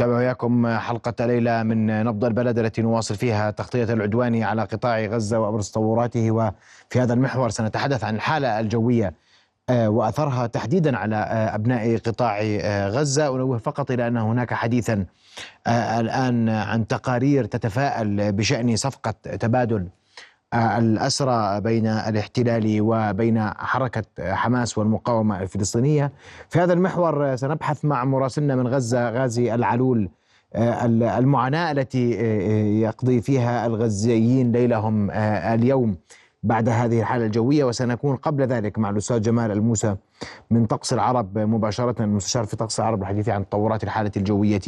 تابع وياكم حلقة ليلة من نبض البلد التي نواصل فيها تغطية العدوان على قطاع غزة وأبرز تطوراته. وفي هذا المحور سنتحدث عن الحالة الجوية آه، وأثرها تحديدا على آه، أبناء قطاع آه، غزة. أنوه فقط إلى أن هناك حديثا الآن عن تقارير تتفاءل بشأن صفقة تبادل الأسرى بين الاحتلال وبين حركة حماس والمقاومة الفلسطينية. في هذا المحور سنبحث مع مراسلنا من غزة غازي العلول المعاناة التي يقضي فيها الغزيين ليلهم اليوم بعد هذه الحالة الجوية. وسنكون قبل ذلك مع الأستاذ جمال الموسى. من طقس العرب مباشرة المستشار في طقس العرب الحديث عن تطورات الحالة الجوية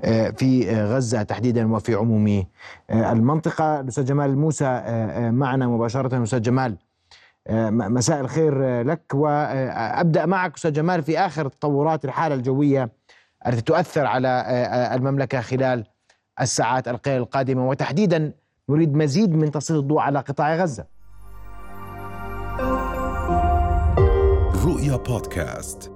آه، في غزة تحديدا وفي عموم آه، المنطقة. الأستاذ جمال الموسى آه، معنا مباشرة. أستاذ جمال مساء الخير لك. وأبدأ معك أستاذ جمال في آخر تطورات الحالة الجوية التي تؤثر على المملكة خلال الساعات القليلة القادمة. وتحديدا نريد مزيد من تسليط الضوء على قطاع غزة. بودكاست.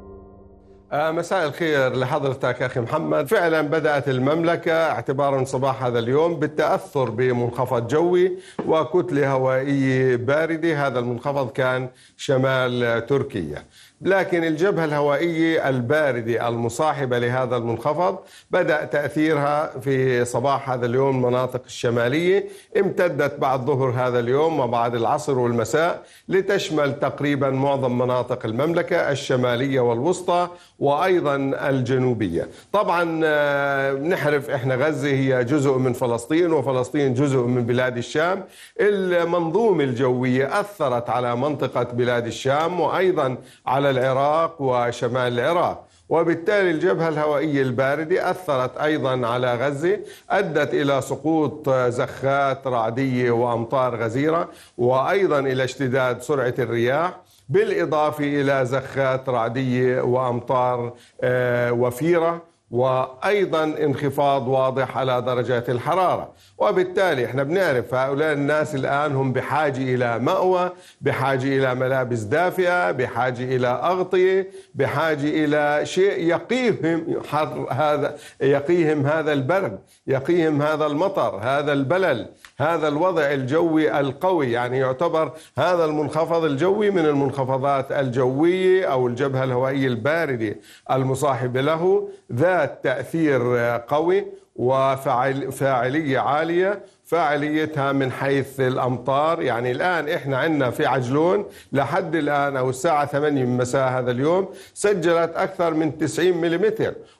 آه، مساء الخير لحضرتك أخي محمد. فعلا بدأت المملكة اعتبارا صباح هذا اليوم بالتأثر بمنخفض جوي وكتلة هوائية باردة. هذا المنخفض كان شمال تركيا. لكن الجبهة الهوائية الباردة المصاحبة لهذا المنخفض بدأ تأثيرها في صباح هذا اليوم المناطق الشمالية امتدت بعد ظهر هذا اليوم وبعد العصر والمساء لتشمل تقريبا معظم مناطق المملكة الشمالية والوسطى وأيضا الجنوبية. طبعا آه، نحرف إحنا غزة هي جزء من فلسطين وفلسطين جزء من بلاد الشام. المنظومة الجوية أثرت على منطقة بلاد الشام وأيضا على العراق وشمال العراق. وبالتالي الجبهة الهوائية الباردة أثرت أيضا على غزة أدت إلى سقوط زخات رعدية وأمطار غزيرة وأيضا إلى اشتداد سرعة الرياح بالإضافة إلى زخات رعدية وأمطار آه، وفيرة. وأيضا انخفاض واضح على درجات الحرارة. وبالتالي إحنا بنعرف هؤلاء الناس الآن هم بحاجة إلى مأوى بحاجة إلى ملابس دافئة بحاجة إلى أغطية بحاجة إلى شيء يقيهم حر هذا يقيهم هذا البرد يقيهم هذا المطر هذا البلل هذا الوضع الجوي القوي. يعني يعتبر هذا المنخفض الجوي من المنخفضات الجوية أو الجبهة الهوائية الباردة المصاحبة له. ذات تأثير قوي وفاعليه عالية فاعليتها من حيث الأمطار. يعني الآن إحنا عندنا في عجلون لحد الآن أو الساعة 8 من مساء هذا اليوم سجلت أكثر من 90 ملم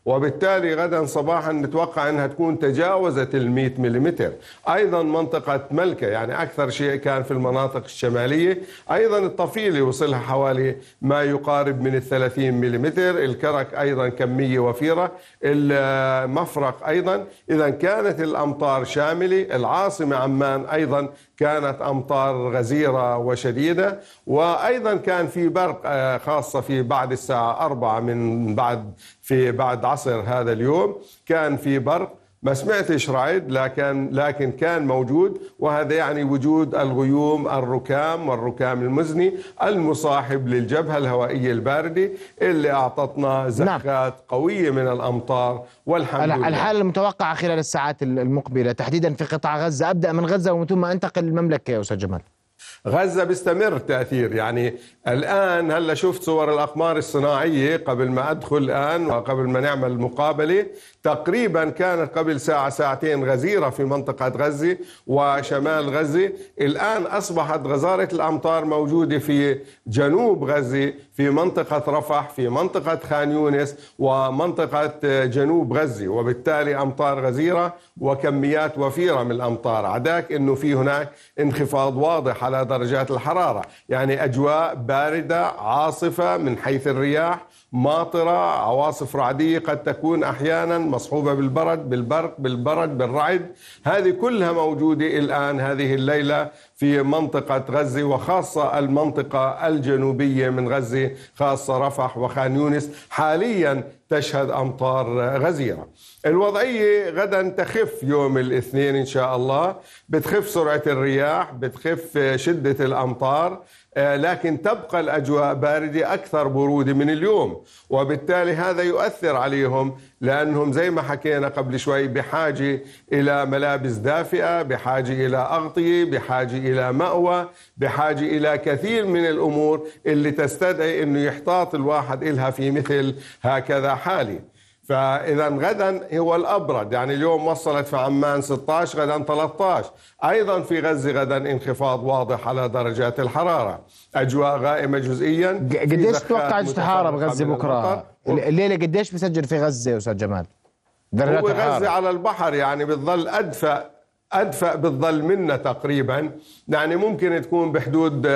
وبالتالي غدا صباحا نتوقع أنها تكون تجاوزت ال 100 ملم أيضا منطقة ملكة يعني أكثر شيء كان في المناطق الشمالية. أيضا الطفيله وصلها حوالي ما يقارب من ال 30 ملم الكرك أيضا كمية وفيرة. المفرق أيضا. اذا كانت الأمطار شاملة. العاصمة عمان أيضا كانت أمطار غزيرة وشديدة وأيضا كان في برق آه، خاصة في بعد الساعة أربعة من بعد في بعد عصر هذا اليوم كان في برق ما سمعتش رعد لكن لكن كان موجود وهذا يعني وجود الغيوم الركام والركام المزني المصاحب للجبهة الهوائية الباردة اللي أعطتنا. زخات نعم. قوية من الأمطار والحمد لله الحاله المتوقعه خلال الساعات المقبلة تحديدا في قطاع غزة أبدأ من غزة ومن ثم أنتقل للمملكة يا أستاذ جمال غزة بيستمر التأثير يعني الآن هلأ شفت صور الأقمار الصناعية قبل ما أدخل الآن وقبل ما نعمل المقابلة تقريبا كانت قبل ساعة ساعتين غزيرة في منطقة غزة وشمال غزة. الآن أصبحت غزارة الأمطار موجودة في جنوب غزة في منطقة رفح في منطقة خان يونس ومنطقة جنوب غزة وبالتالي أمطار غزيرة وكميات وفيرة من الأمطار. عداك أنه في هناك انخفاض واضح على درجات الحرارة يعني أجواء باردة عاصفة من حيث الرياح ماطرة عواصف رعدية قد تكون أحيانا مصحوبة بالبرد بالبرق بالبرد بالرعد. هذه كلها موجودة الآن هذه الليلة في منطقة غزة وخاصة المنطقة الجنوبية من غزة خاصة رفح وخان يونس. حاليا تشهد أمطار غزيرة. الوضعية غدا تخف يوم الاثنين إن شاء الله. بتخف سرعة الرياح بتخف شدة الأمطار. لكن تبقى الأجواء باردة أكثر برودة من اليوم. وبالتالي هذا يؤثر عليهم لأنهم زي ما حكينا قبل شوي بحاجة إلى ملابس دافئة بحاجة إلى أغطية بحاجة إلى مأوى بحاجة إلى كثير من الأمور اللي تستدعي أنه يحتاط الواحد إلها في مثل هكذا حالة فإذا غدا هو الأبرد يعني اليوم وصلت في عمان 16 غدا 13 أيضا في غزة غدا انخفاض واضح على درجات الحرارة. أجواء غائمة جزئيا. قديش تتوقع الحراره بغزة بكرة؟ الليلة قديش بسجل في غزة أستاذ جمال؟ درجات هو غزة على البحر يعني بتظل أدفأ أدفأ بتظل منا تقريبا. يعني ممكن تكون بحدود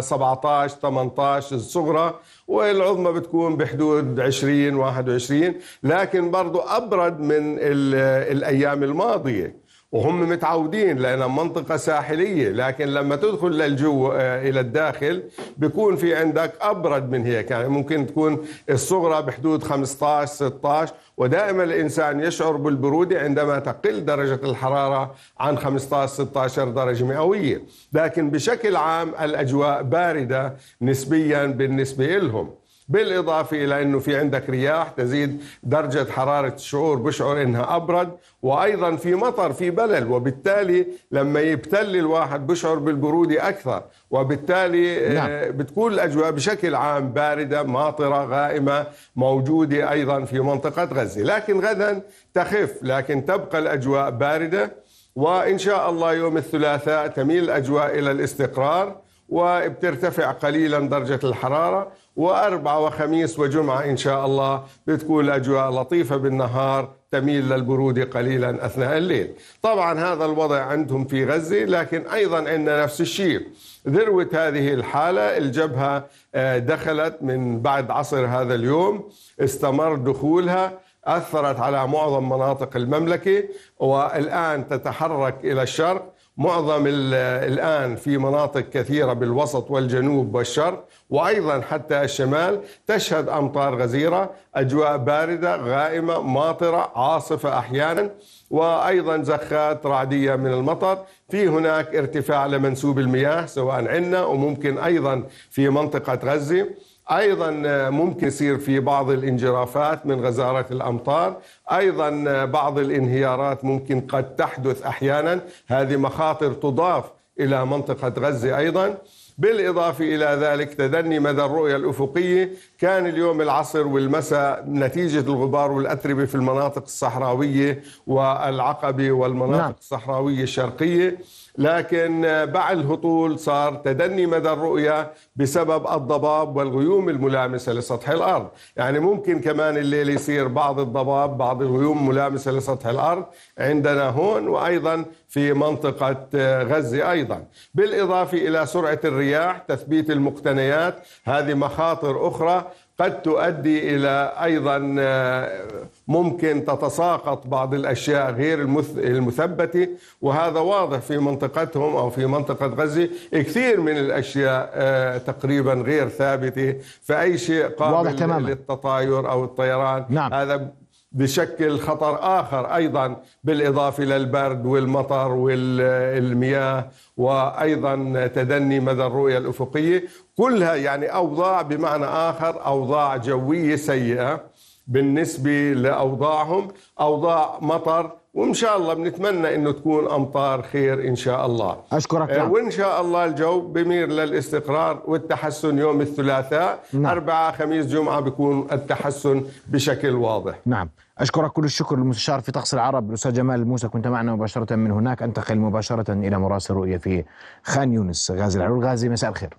17 آه، 18 الصغرى. والعظمى بتكون بحدود 20 21 لكن برضو أبرد من الأيام الماضية. وهم متعودين لأنها منطقة ساحلية لكن لما تدخل للجو آه، إلى الداخل بيكون في عندك أبرد من هيك. يعني ممكن تكون الصغرى بحدود 15 16 ودائما الإنسان يشعر بالبرودة عندما تقل درجة الحرارة عن 15 16 درجة مئوية. لكن بشكل عام الأجواء باردة نسبيا بالنسبة لهم. بالإضافة إلى أنه في عندك رياح تزيد درجة حرارة الشعور بشعر أنها أبرد وأيضا في مطر في بلل وبالتالي لما يبتل الواحد بشعر بالبرودة أكثر وبالتالي آه، نعم. بتكون الأجواء بشكل عام باردة ماطرة غائمة موجودة أيضا في منطقة غزة لكن غدا تخف لكن تبقى الأجواء باردة وإن شاء الله يوم الثلاثاء تميل الأجواء إلى الاستقرار وبترتفع قليلا درجة الحرارة وأربعة وخميس وجمعة إن شاء الله بتكون الأجواء لطيفة بالنهار تميل للبرودة قليلا أثناء الليل. طبعا هذا الوضع عندهم في غزة لكن أيضا عندنا نفس الشيء. ذروة هذه الحالة الجبهة آه، دخلت من بعد عصر هذا اليوم استمر دخولها أثرت على معظم مناطق المملكة والآن تتحرك إلى الشرق. معظم الآن في مناطق كثيرة بالوسط والجنوب والشرق وأيضا حتى الشمال تشهد أمطار غزيرة أجواء باردة غائمة ماطرة عاصفة أحيانا وأيضا زخات رعدية من المطر. في هناك ارتفاع لمنسوب المياه سواء عندنا وممكن أيضا في منطقة غزة. أيضا ممكن يصير في بعض الانجرافات من غزارة الأمطار. أيضا بعض الانهيارات ممكن قد تحدث أحيانا. هذه مخاطر تضاف إلى منطقة غزة أيضا. بالإضافة إلى ذلك تدني مدى الرؤية الأفقية كان اليوم العصر والمساء نتيجة الغبار والأتربة في المناطق الصحراوية والعقبة والمناطق نعم. الصحراوية الشرقية. لكن بعد الهطول صار تدني مدى الرؤية بسبب الضباب والغيوم الملامسة لسطح الأرض. يعني ممكن كمان الليل يصير بعض الضباب بعض الغيوم ملامسة لسطح الأرض عندنا هون وأيضا في منطقة غزة أيضا. بالإضافة إلى سرعة الرياح تثبيت المقتنيات هذه مخاطر أخرى قد تؤدي إلى أيضا آه، ممكن تتساقط بعض الأشياء غير المثبتة وهذا واضح في منطقتهم أو في منطقة غزة. كثير من الأشياء آه، تقريبا غير ثابتة. فأي شيء قابل للتطاير أو الطيران نعم. هذا بشكل خطر آخر أيضا بالإضافة للبرد والمطر والمياه وأيضا تدني مدى الرؤية الأفقية. كلها يعني أوضاع بمعنى آخر أوضاع جوية سيئة بالنسبة لأوضاعهم أوضاع مطر وإن شاء الله بنتمنى إنه تكون أمطار خير إن شاء الله. أشكرك نعم. وإن شاء الله الجو بمير للاستقرار والتحسن يوم الثلاثاء. نعم. أربعاء خميس جمعة بيكون التحسن بشكل واضح. نعم. أشكرك كل الشكر للمستشار في طقس العرب. الأستاذ جمال الموسى كنت معنا مباشرة من هناك. أنتقل مباشرة إلى مراسل رؤية في خان يونس غازي العلول. غازي مساء الخير.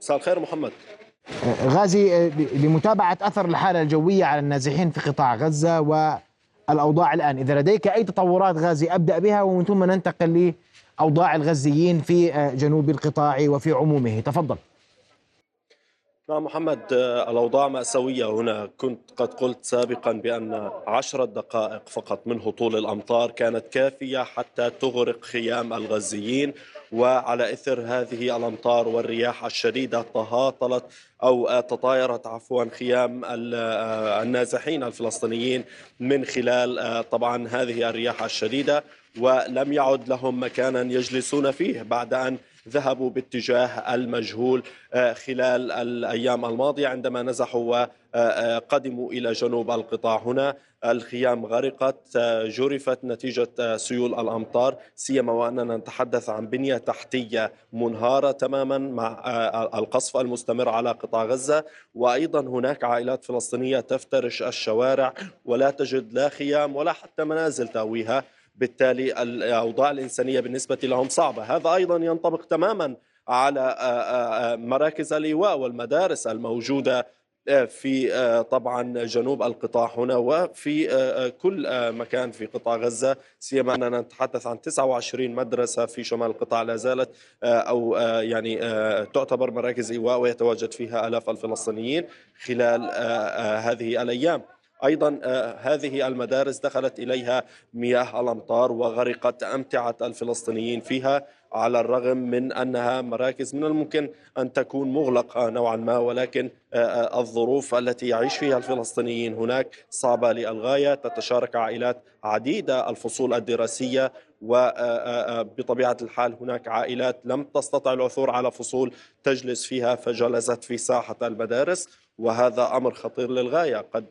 مساء الخير محمد. غازي لمتابعة أثر الحالة الجوية على النازحين في قطاع غزة و الأوضاع الآن إذا لديك أي تطورات غازي أبدأ بها ومن ثم ننتقل لأوضاع الغزيين في آه، جنوب القطاع وفي عمومه. تفضل. نعم محمد آه، الأوضاع مأساوية هنا. كنت قد قلت سابقا بأن عشرة دقائق فقط من هطول الأمطار كانت كافية حتى تغرق خيام الغزيين. وعلى إثر هذه الأمطار والرياح الشديدة تهاطلت أو تطايرت عفوا خيام آه، النازحين الفلسطينيين من خلال آه، طبعا هذه الرياح الشديدة. ولم يعد لهم مكانا يجلسون فيه بعد أن ذهبوا باتجاه المجهول خلال الأيام الماضية عندما نزحوا وقدموا إلى جنوب القطاع. هنا الخيام غرقت جرفت نتيجة سيول الأمطار سيما وأننا نتحدث عن بنية تحتية منهارة تماما مع القصف المستمر على قطاع غزة. وأيضا هناك عائلات فلسطينية تفترش الشوارع ولا تجد لا خيام ولا حتى منازل تأويها. بالتالي الأوضاع الإنسانية بالنسبة لهم صعبة. هذا أيضا ينطبق تماما على مراكز الإيواء والمدارس الموجودة في طبعا جنوب القطاع هنا وفي كل مكان في قطاع غزة سيما أننا نتحدث عن 29 مدرسة في شمال القطاع لا زالت أو يعني تعتبر مراكز إيواء ويتواجد فيها آلاف الفلسطينيين خلال هذه الأيام. أيضا هذه المدارس دخلت إليها مياه الأمطار وغرقت أمتعة الفلسطينيين فيها. على الرغم من أنها مراكز من الممكن أن تكون مغلقة نوعا ما ولكن الظروف التي يعيش فيها الفلسطينيين هناك صعبة للغاية. تتشارك عائلات عديدة الفصول الدراسية وبطبيعه الحال هناك عائلات لم تستطع العثور على فصول تجلس فيها فجلست في ساحة المدارس. وهذا أمر خطير للغاية. قد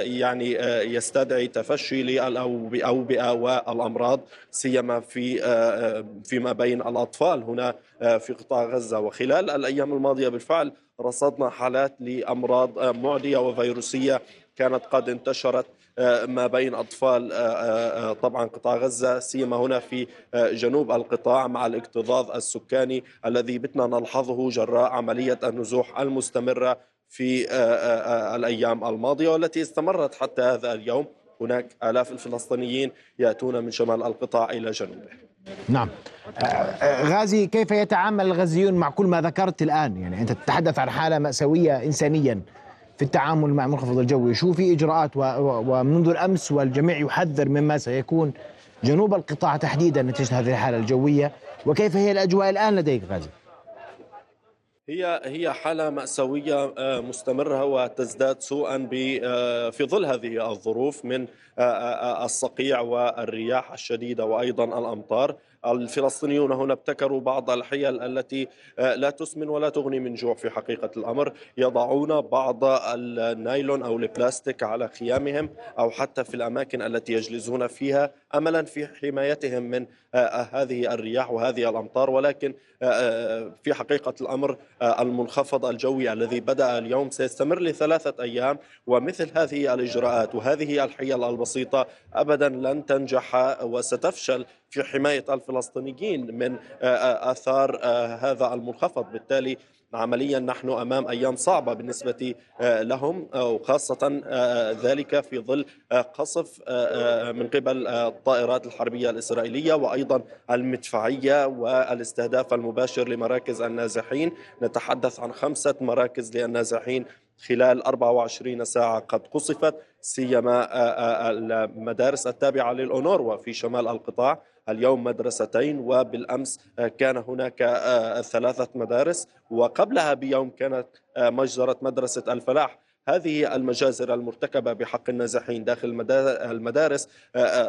يعني يستدعي تفشي للاوبئه والامراض سيما في فيما بين الأطفال. هنا في قطاع غزة. وخلال الأيام الماضية بالفعل رصدنا حالات لأمراض معدية وفيروسية كانت قد انتشرت ما بين أطفال طبعا قطاع غزة سيما هنا في جنوب القطاع مع الاكتظاظ السكاني الذي بتنا نلحظه جراء عملية النزوح المستمرة في الأيام الماضية والتي استمرت حتى هذا اليوم. هناك آلاف الفلسطينيين يأتون من شمال القطاع إلى جنوبه. نعم. غازي كيف يتعامل الغزيون مع كل ما ذكرت الآن؟ يعني أنت تتحدث عن حالة مأساوية إنسانيا في التعامل مع المنخفض الجوي شو في إجراءات ومنذ الأمس والجميع يحذر مما سيكون جنوب القطاع تحديدا نتيجة هذه الحالة الجوية؟ وكيف هي الأجواء الآن لديك غازي؟ هي هي حالة مأساوية مستمرة وتزداد سوءا في ظل هذه الظروف من الصقيع والرياح الشديدة وأيضا الأمطار. الفلسطينيون هنا ابتكروا بعض الحيل التي لا تسمن ولا تغني من جوع في حقيقة الأمر. يضعون بعض النايلون أو البلاستيك على خيامهم أو حتى في الأماكن التي يجلسون فيها أملا في حمايتهم من هذه الرياح وهذه الأمطار. ولكن في حقيقة الأمر المنخفض الجوي الذي بدأ اليوم سيستمر لثلاثة أيام. ومثل هذه الإجراءات وهذه الحيل البسيطة أبدا لن تنجح وستفشل في حماية الفلسطينيين من آثار هذا المنخفض. بالتالي عمليا نحن أمام أيام صعبة بالنسبة لهم وخاصة ذلك في ظل قصف من قبل الطائرات الحربية الإسرائيلية وأيضا المدفعية والاستهداف المباشر لمراكز النازحين. نتحدث عن خمسة مراكز للنازحين خلال 24 ساعة قد قصفت سيما المدارس التابعة للأونروا في شمال القطاع. اليوم مدرستين وبالأمس كان هناك ثلاثة مدارس وقبلها بيوم كانت مجزرة مدرسة الفلاح. هذه المجازر المرتكبة بحق النازحين داخل المدارس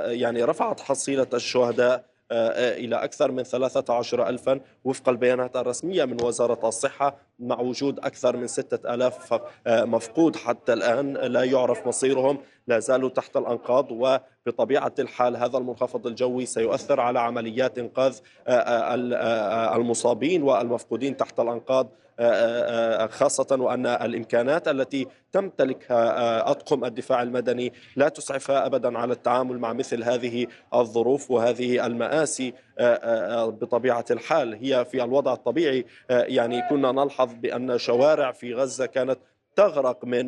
يعني رفعت حصيلة الشهداء إلى أكثر من 13 ألفا وفق البيانات الرسمية من وزارة الصحة مع وجود أكثر من 6 ألاف مفقود حتى الآن لا يعرف مصيرهم لا زالوا تحت الأنقاض وبطبيعة الحال هذا المنخفض الجوي سيؤثر على عمليات إنقاذ المصابين والمفقودين تحت الأنقاض. خاصة وأن الإمكانات التي تمتلكها أطقم الدفاع المدني لا تسعفها أبدا على التعامل مع مثل هذه الظروف وهذه المآسي بطبيعة الحال. هي في الوضع الطبيعي يعني كنا نلحظ بأن شوارع في غزة كانت تغرق من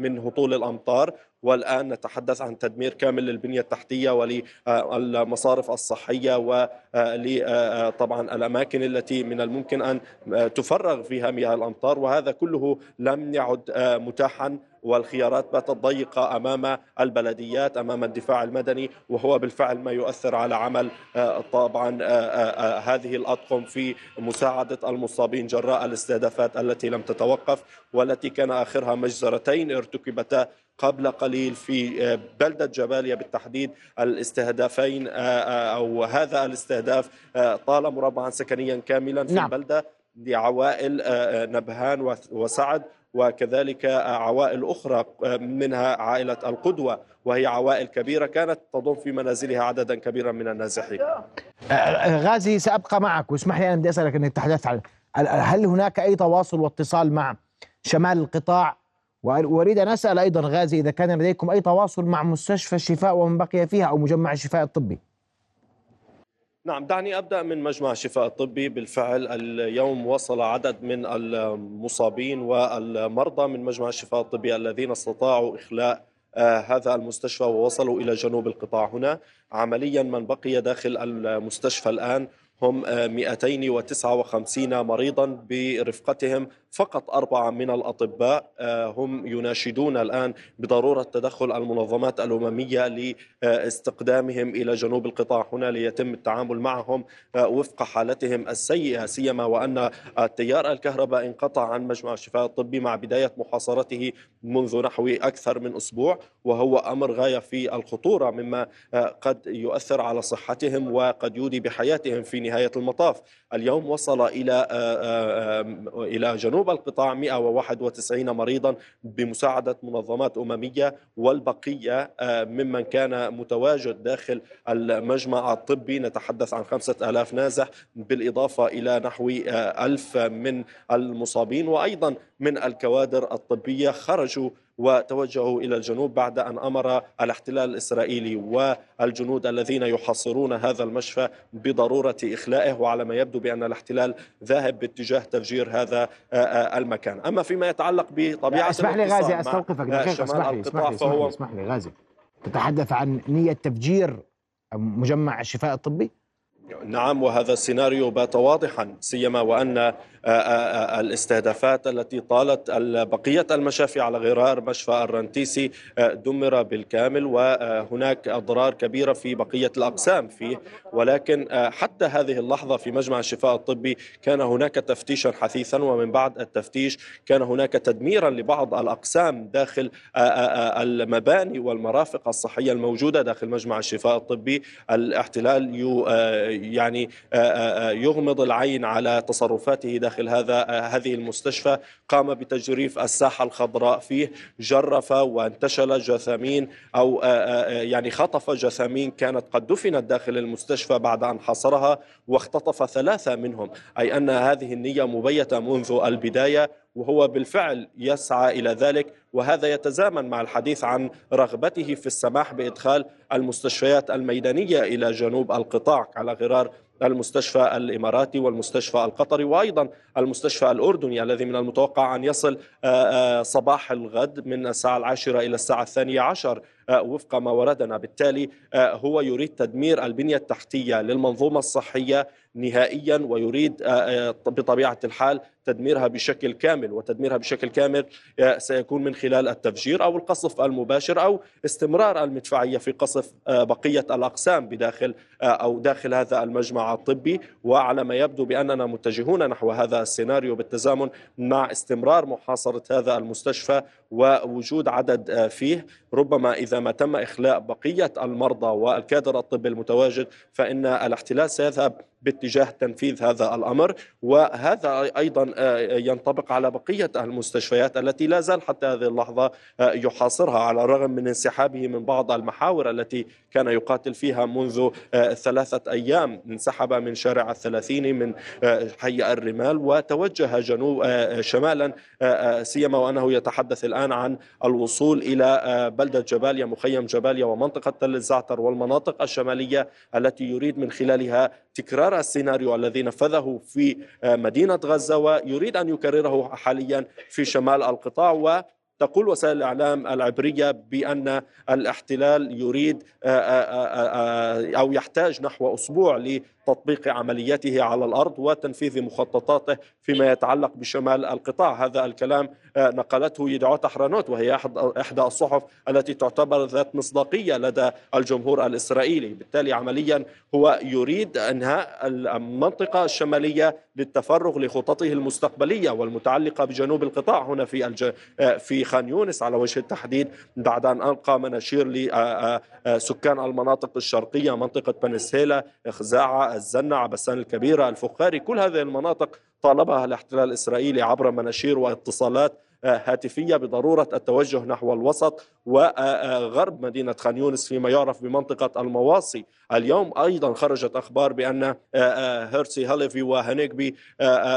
من هطول الأمطار. والآن نتحدث عن تدمير كامل للبنية التحتية وللمصارف الصحية ولطبعا الأماكن التي من الممكن أن تفرغ فيها مياه الأمطار. وهذا كله لم يعد متاحا والخيارات باتت ضيقة أمام البلديات أمام الدفاع المدني وهو بالفعل ما يؤثر على عمل طبعا هذه الأطقم في مساعدة المصابين جراء الاستهدافات التي لم تتوقف والتي كان آخرها مجزرتين ارتكبتا قبل قليل في آه، بلدة جباليا بالتحديد الاستهدافين آه، آه، أو هذا الاستهداف طال مربعا سكنيا كاملا في نعم. البلدة لعوائل نبهان وسعد وكذلك عوائل أخرى منها عائلة القدوة وهي عوائل كبيرة كانت تضم في منازلها عددا كبيرا من النازحين غازي سأبقى معك واسمح لي أنا بدي أسألك أنك تحدثت عن هل هناك أي تواصل واتصال مع شمال القطاع وأريد أن أسأل أيضا غازي إذا كان لديكم أي تواصل مع مستشفى الشفاء ومن بقي فيها أو مجمع الشفاء الطبي. نعم دعني أبدأ من مجمع الشفاء الطبي. بالفعل اليوم وصل عدد من المصابين والمرضى من مجمع الشفاء الطبي الذين استطاعوا إخلاء آه هذا المستشفى ووصلوا إلى جنوب القطاع هنا. عمليا من بقي داخل المستشفى الآن هم 259 آه، مريضا برفقتهم. فقط أربعة من الأطباء آه، هم يناشدون الآن بضرورة تدخل المنظمات الأممية لاستقدامهم إلى جنوب القطاع. هنا ليتم التعامل معهم آه، وفق حالتهم السيئة سيما وأن التيار الكهرباء انقطع عن مجمع الشفاء الطبي مع بداية محاصرته منذ نحو أكثر من أسبوع وهو أمر غاية في الخطورة مما قد يؤثر على صحتهم وقد يودي بحياتهم في نهاية المطاف. اليوم وصل إلى إلى جنوب القطاع 191 مريضا بمساعدة منظمات أممية والبقية آه، ممن كان متواجد داخل المجمع الطبي. نتحدث عن خمسة ألاف نازح بالإضافة إلى نحو آه، ألف من المصابين. وأيضا من الكوادر الطبية خرجوا وتوجهوا إلى الجنوب بعد أن أمر الاحتلال الإسرائيلي والجنود الذين يحاصرون هذا المشفى بضرورة إخلائه وعلى ما يبدو بأن الاحتلال ذاهب باتجاه تفجير هذا آه، آه، المكان، أما فيما يتعلق بطبيعة اسمح لي غازي أستوقفك دقيقة اسمح لي اسمح لي, اسمح لي, اسمح لي غازي تتحدث عن نية تفجير مجمع الشفاء الطبي؟ نعم وهذا السيناريو بات واضحا سيما وأن آه، آه، آه، الاستهدافات التي طالت بقية المشافي على غرار مشفى الرنتيسي دمر بالكامل وهناك أضرار كبيرة في بقية الأقسام فيه ولكن حتى هذه اللحظة في مجمع الشفاء الطبي كان هناك تفتيشا حثيثا ومن بعد التفتيش كان هناك تدميرا لبعض الأقسام داخل المباني والمرافق الصحية الموجودة داخل مجمع الشفاء الطبي الاحتلال يعني يغمض العين على تصرفاته داخل هذا هذه المستشفى. قام بتجريف الساحة الخضراء فيه جرف وانتشل جثامين أو آه، آه، يعني خطف جثامين كانت قد دفنت داخل المستشفى بعد أن حصرها واختطف ثلاثة منهم. أي أن هذه النية مبيتة منذ البداية وهو بالفعل يسعى إلى ذلك. وهذا يتزامن مع الحديث عن رغبته في السماح بإدخال المستشفيات الميدانية إلى جنوب القطاع على غرار المستشفى الإماراتي والمستشفى القطري وأيضا المستشفى الأردني الذي من المتوقع أن يصل آه، آه، صباح الغد من الساعة العاشرة إلى الساعة الثانية عشر وفق ما وردنا. بالتالي هو يريد تدمير البنية التحتية للمنظومة الصحية نهائيا ويريد بطبيعة الحال تدميرها بشكل كامل. وتدميرها بشكل كامل سيكون من خلال التفجير أو القصف المباشر أو استمرار المدفعية في قصف بقية الأقسام بداخل أو داخل هذا المجمع الطبي. وعلى ما يبدو بأننا متجهون نحو هذا السيناريو بالتزامن مع استمرار محاصرة هذا المستشفى ووجود عدد فيه. ربما إذا ما تم إخلاء بقية المرضى والكادر الطبي المتواجد فإن الاحتلال سيذهب باتجاه تنفيذ هذا الأمر وهذا أيضا آه، ينطبق على بقية المستشفيات التي لا زال حتى هذه اللحظة آه، يحاصرها على الرغم من انسحابه من بعض المحاور التي كان يقاتل فيها منذ آه، ثلاثة أيام. انسحب من شارع الثلاثين من حي الرمال وتوجه جنوب شمالا سيما وأنه يتحدث الآن عن الوصول إلى بلدة جباليا مخيم جباليا ومنطقة تل الزعتر والمناطق الشمالية التي يريد من خلالها تكرار السيناريو الذي نفذه في مدينة غزة ويريد أن يكرره حاليا في شمال القطاع تقول وسائل الإعلام العبرية بأن الاحتلال يريد أو يحتاج نحو أسبوع تطبيق عملياته على الأرض وتنفيذ مخططاته فيما يتعلق بشمال القطاع. هذا الكلام آه، نقلته يدعوت احرانوت وهي إحدى الصحف التي تعتبر ذات مصداقية لدى الجمهور الإسرائيلي. بالتالي عمليا هو يريد إنهاء المنطقة الشمالية للتفرغ لخططه المستقبلية والمتعلقة بجنوب القطاع هنا في الج... آه، في خان يونس على وجه التحديد بعد أن ألقى مناشير لسكان المناطق الشرقية منطقة بنسهيلا خزاعه الزنة عبسان الكبيرة الفخاري. كل هذه المناطق طالبها الاحتلال الإسرائيلي عبر مناشير واتصالات هاتفية بضرورة التوجه نحو الوسط. وغرب مدينة خان يونس فيما يعرف بمنطقة المواصي. اليوم أيضا خرجت أخبار بأن آه، آه، هيرسي هاليفي وهنيكبي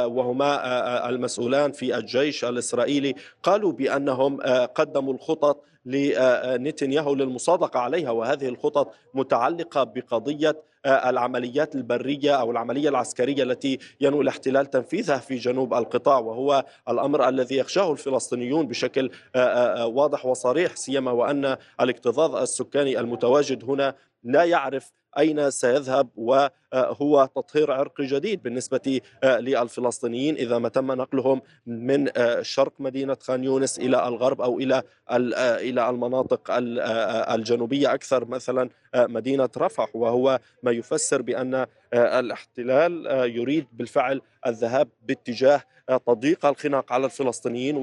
وهما المسؤولان في الجيش الإسرائيلي قالوا بأنهم قدموا الخطط لنتنياهو للمصادقة عليها وهذه الخطط متعلقة بقضية آه، العمليات البرية أو العملية العسكرية التي ينوي الاحتلال تنفيذها في جنوب القطاع. وهو الأمر الذي يخشاه الفلسطينيون بشكل آه، آه، واضح وصريح. سيما وأن الاكتظاظ السكاني المتواجد هنا لا يعرف أين سيذهب وهو تطهير عرقي جديد بالنسبة آه، للفلسطينيين إذا ما تم نقلهم من شرق مدينة خان يونس إلى الغرب أو إلى آه، إلى المناطق الجنوبية أكثر مثلا مدينة رفح وهو ما يفسر بأن الاحتلال يريد بالفعل الذهاب باتجاه تضييق الخناق على الفلسطينيين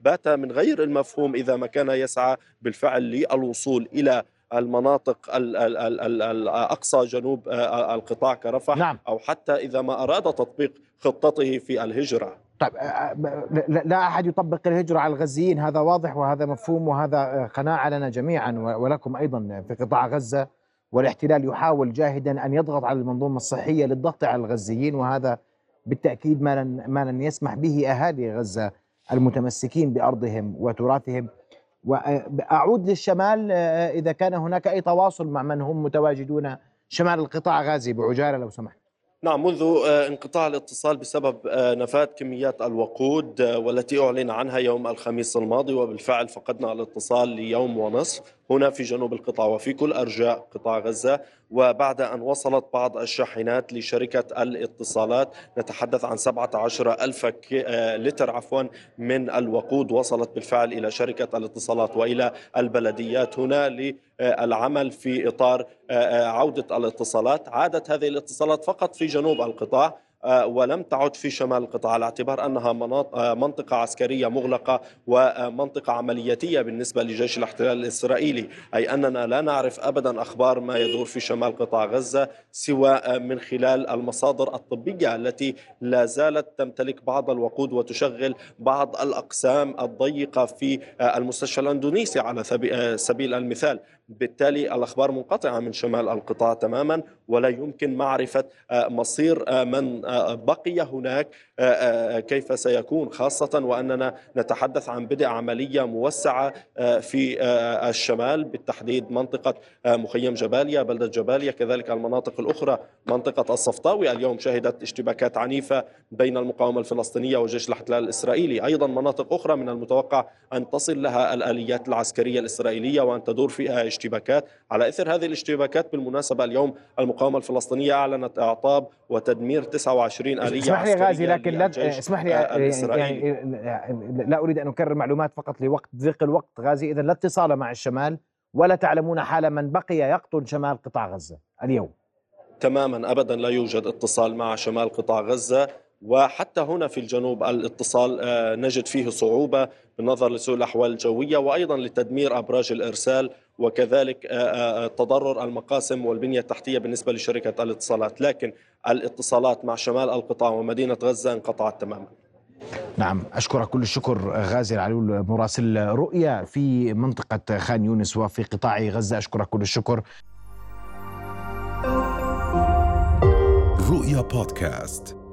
وبات من غير المفهوم إذا ما كان يسعى بالفعل للوصول إلى المناطق الأقصى جنوب آه، القطاع كرفح نعم. أو حتى إذا ما أراد تطبيق خطته في الهجرة. طيب آه، آه، لا أحد يطبق الهجرة على الغزيين هذا واضح وهذا مفهوم وهذا قناعة لنا جميعا ولكم أيضا في قطاع غزة. والاحتلال يحاول جاهدا أن يضغط على المنظومة الصحية للضغط على الغزيين وهذا بالتأكيد ما لن, ما لن يسمح به أهالي غزة. المتمسكين بأرضهم وتراثهم. وأعود للشمال آه، إذا كان هناك أي تواصل مع من هم متواجدون شمال القطاع غازي. بعجالة لو سمحت. نعم منذ آه، انقطاع الاتصال بسبب آه، نفاذ كميات الوقود والتي أعلن عنها يوم الخميس الماضي وبالفعل فقدنا الاتصال ليوم ونصف. هنا في جنوب القطاع وفي كل أرجاء قطاع غزة. وبعد أن وصلت بعض الشاحنات لشركة الاتصالات نتحدث عن 17 ألف آه، لتر عفوا من الوقود وصلت بالفعل إلى شركة الاتصالات وإلى البلديات. هنا للعمل في إطار آه، آه، عودة الاتصالات. عادت هذه الاتصالات فقط في جنوب القطاع ولم تعد في شمال القطاع على اعتبار أنها آه، منطقة عسكرية مغلقة ومنطقة عملياتية بالنسبة لجيش الاحتلال الإسرائيلي، أي أننا لا نعرف ابدا أخبار ما يدور في شمال قطاع غزة سوى آه، من خلال المصادر الطبية التي لا زالت تمتلك بعض الوقود وتشغل بعض الأقسام الضيقة في المستشفى الأندونيسي على سبيل المثال، بالتالي الأخبار منقطعة من شمال القطاع تماما ولا يمكن معرفة مصير من بقي هناك آه، آه، كيف سيكون خاصة وأننا نتحدث عن بدء عملية موسعة آه، في الشمال بالتحديد منطقة مخيم جباليا بلدة جباليا كذلك المناطق الأخرى منطقة الصفطاوي. اليوم شهدت اشتباكات عنيفة بين المقاومة الفلسطينية وجيش الاحتلال الإسرائيلي. أيضا مناطق أخرى من المتوقع أن تصل لها الآليات العسكرية الإسرائيلية وأن تدور فيها اشتباكات على إثر هذه الاشتباكات بالمناسبة اليوم المقاومة الفلسطينية أعلنت إعطاب وتدمير 29 آلية اسمح لي غازي لكن لا اسمح لي يعني, يعني لا أريد أن أكرر معلومات فقط لوقت ضيق الوقت غازي. إذا لا اتصال مع الشمال ولا تعلمون حال من بقي يقطن شمال قطاع غزة اليوم. تماما أبدا لا يوجد اتصال مع شمال قطاع غزة. وحتى هنا في الجنوب الاتصال آه، نجد فيه صعوبة بالنظر لسوء الأحوال الجوية وأيضا لتدمير أبراج الإرسال وكذلك آه، آه، تضرر المقاسم والبنية التحتية بالنسبة لشركة الاتصالات. لكن الاتصالات مع شمال القطاع ومدينة غزة انقطعت تماما. نعم أشكرك كل الشكر غازي العلول مراسل رؤيا في منطقة خان يونس وفي قطاع غزة. أشكرك كل الشكر. رؤيا بودكاست.